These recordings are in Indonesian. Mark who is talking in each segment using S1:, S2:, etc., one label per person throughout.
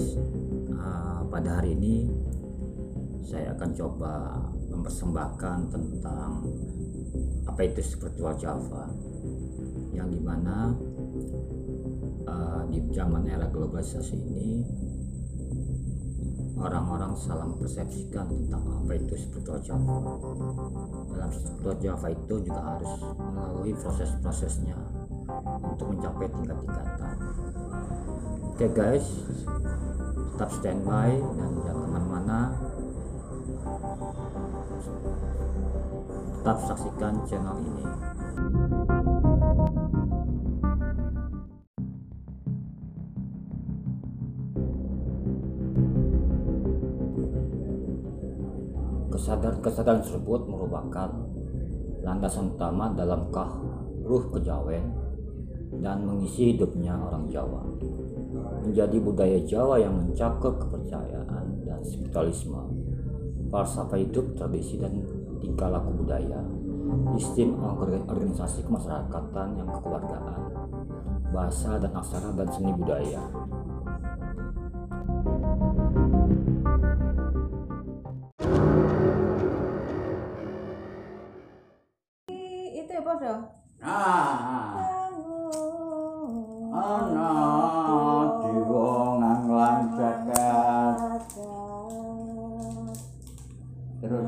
S1: uh, pada hari ini saya akan coba mempersembahkan tentang apa itu spiritual Java yang di mana uh, di zaman era globalisasi ini orang-orang salah mempersepsikan tentang apa itu spiritual Java dalam spiritual Java itu juga harus melalui proses-prosesnya untuk mencapai tingkat-tingkatan oke okay guys. Tetap standby dan jangan ke mana-mana. Tetap saksikan channel ini. Kesadaran-kesadaran tersebut merupakan landasan utama dalam kah ruh kejawen dan mengisi hidupnya orang Jawa menjadi budaya Jawa yang mencakup kepercayaan dan spiritualisme. Falsafah hidup, tradisi dan tingkah laku budaya sistem organisasi kemasyarakatan yang kekeluargaan bahasa dan aksara dan seni budaya
S2: ana diwa nganglang jagat. Terus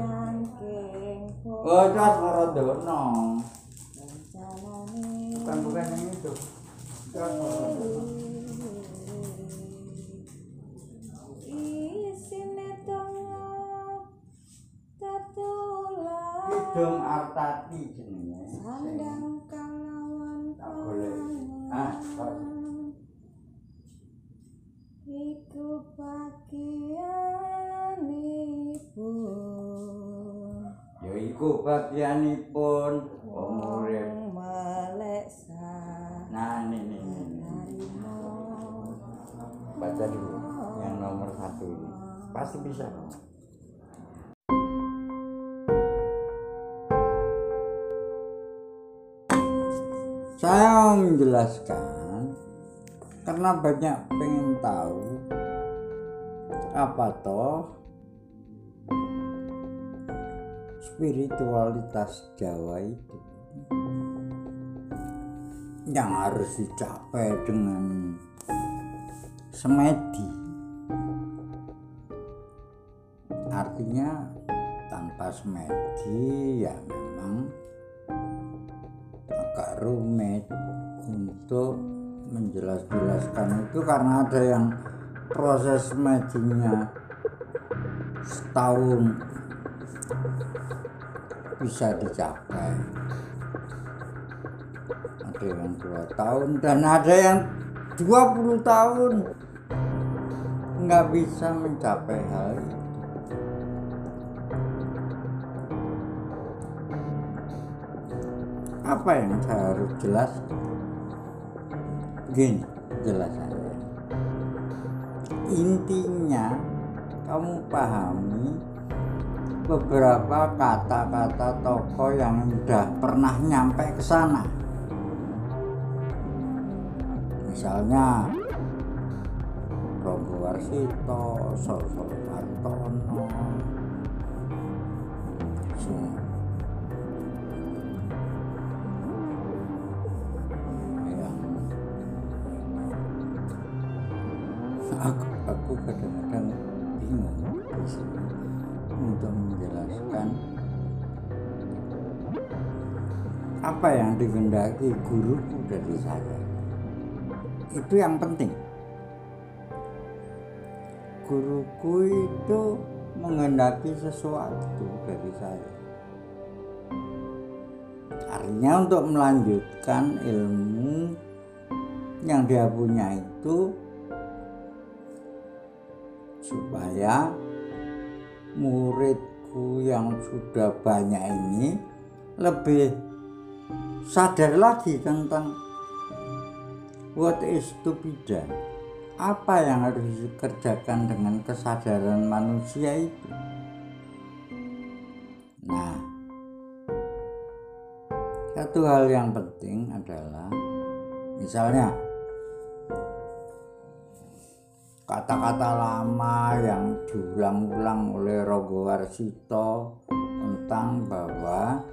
S2: oh jas Maradono. Bukan bukan yang itu. Jas Artati jenenge.
S3: Sandang
S2: boleh. Ah.
S3: Iku bagianipun
S2: Ya iku bagianipun wong urip.
S3: Meleksa
S2: Nah, ini ini. Baca dulu yang nomor satu ini. Pasti bisa. Menjelaskan karena banyak pengen tahu apa toh spiritualitas Jawa itu. Yang harus dicapai dengan semedi. Artinya tanpa semedi ya memang agak rumit untuk menjelas-jelaskan itu karena ada yang proses medinya setahun bisa dicapai. Ada yang dua tahun dan ada yang 20 tahun nggak bisa mencapai hal itu. Apa yang saya harus jelaskan gini jelasannya intinya kamu pahami beberapa kata-kata tokoh yang sudah pernah nyampe ke sana. Misalnya Rogo Warsito, Sosok Martono, apa yang dikehendaki guruku dari saya? Itu yang penting. Guruku itu menghendaki sesuatu dari saya. Artinya untuk melanjutkan ilmu yang dia punya itu supaya muridku yang sudah banyak ini lebih sadar lagi tentang what is to be done. Apa yang harus dikerjakan dengan kesadaran manusia itu? Nah satu hal yang penting adalah misalnya kata-kata lama yang diulang-ulang oleh Rogo Warsito tentang bahwa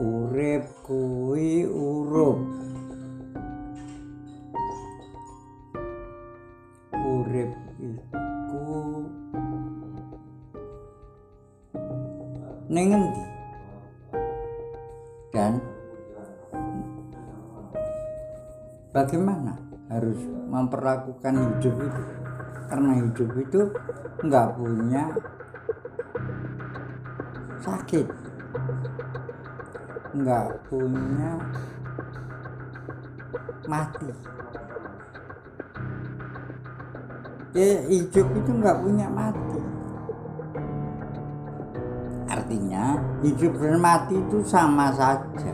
S2: urip kuwi urup. Urip iku ning endi dan bagaimana harus memperlakukan hidup itu? Karena hidup itu nggak punya sakit nggak punya mati. Ya hidup itu nggak punya mati. Artinya hidup dan mati itu sama saja.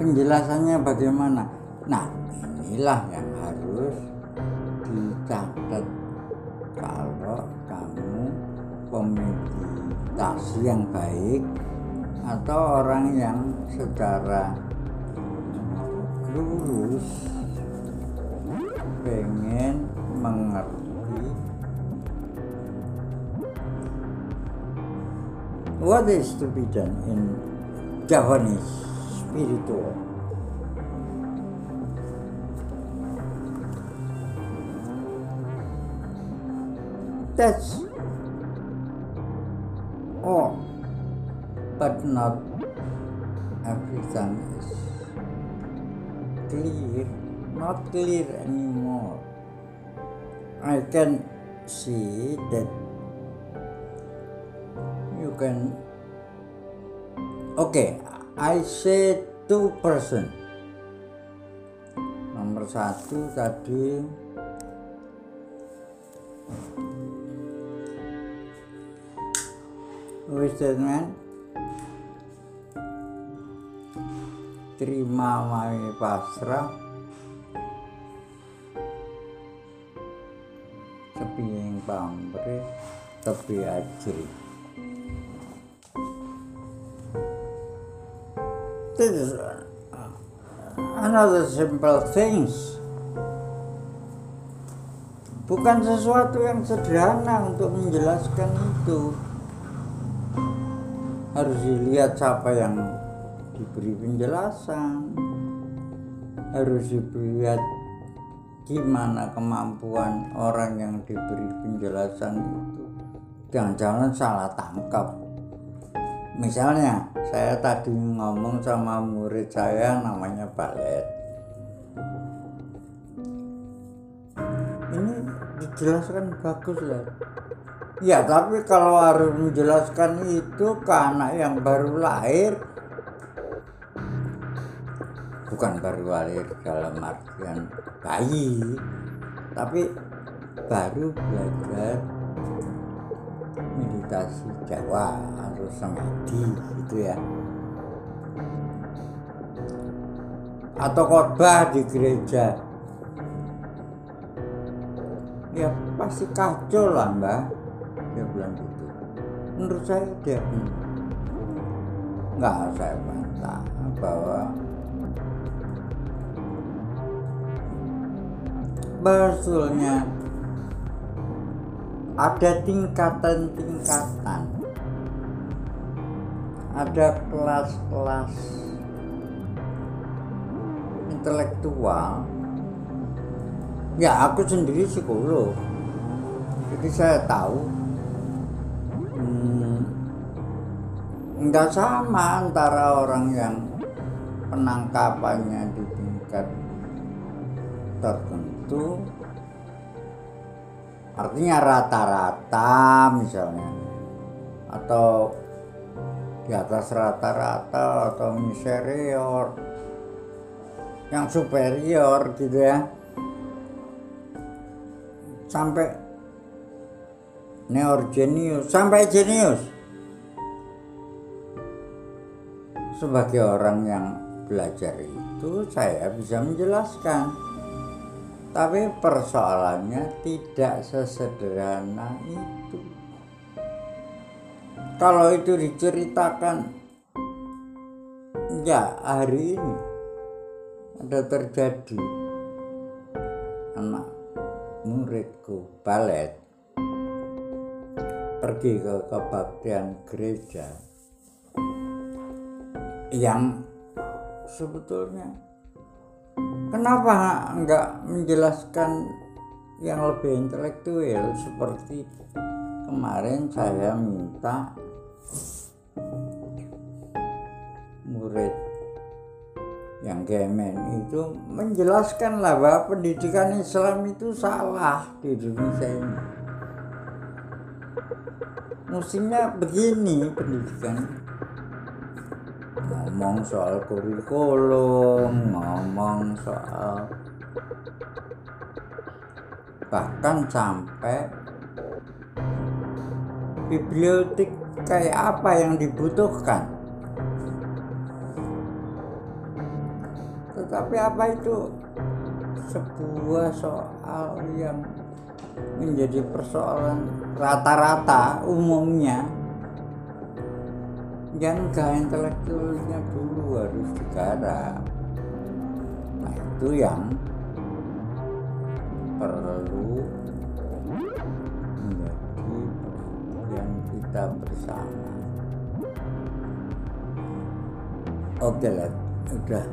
S2: Penjelasannya bagaimana? Nah inilah yang harus dicatat. Kalau kamu pemeditasi yang baik atau orang yang secara lurus pengen mengerti. What is to be done in Javanese spiritual? That's all but not everything is clear not clear anymore. I can see that you can okay I say two person. Nomor satu tadi who is that man terima wae pasrah. Sepi yang pamrih tepi ajri. This is another simple things. Bukan sesuatu yang sederhana untuk menjelaskan itu. Harus dilihat siapa yang diberi penjelasan harus dilihat gimana kemampuan orang yang diberi penjelasan itu. Jangan-jangan salah tangkap. Misalnya saya tadi ngomong sama murid saya namanya Balet ini dijelaskan bagus lah ya tapi kalau harus menjelaskan itu ke anak yang baru lahir bukan baru lahir dalam artian bayi tapi baru belajar meditasi Jawa atau semedi gitu ya. Atau khotbah di gereja. Ya pasti kacau lah mbak. Dia bilang gitu. Menurut saya dia nggak saya bantah bahwa betulnya ada tingkatan-tingkatan. Ada kelas-kelas intelektual. Ya aku sendiri psikolog. Jadi saya tahu hmm, sama antara orang yang penangkapannya di tingkat tertentu artinya rata-rata misalnya. Atau di atas rata-rata atau inferior yang superior gitu ya. Sampai neorgenius sampai jenius sebagai orang yang belajar itu saya bisa menjelaskan tapi persoalannya tidak sesederhana itu. Kalau itu diceritakan ya hari ini ada terjadi. Anak muridku balet pergi ke kebaktian gereja. Yang sebetulnya kenapa enggak menjelaskan yang lebih intelektual seperti kemarin saya minta murid yang gemen itu menjelaskan lah bahwa pendidikan Islam itu salah di Indonesia ini. Musimnya begini pendidikan ngomong soal kurikulum, ngomong soal bahkan sampai bibliotek kayak apa yang dibutuhkan. Tetapi apa itu? Sebuah soal yang menjadi persoalan rata-rata umumnya yang gak intelektualnya dulu harus digarap. Nah itu yang perlu menjadi yang kita bersama. Oke lah udah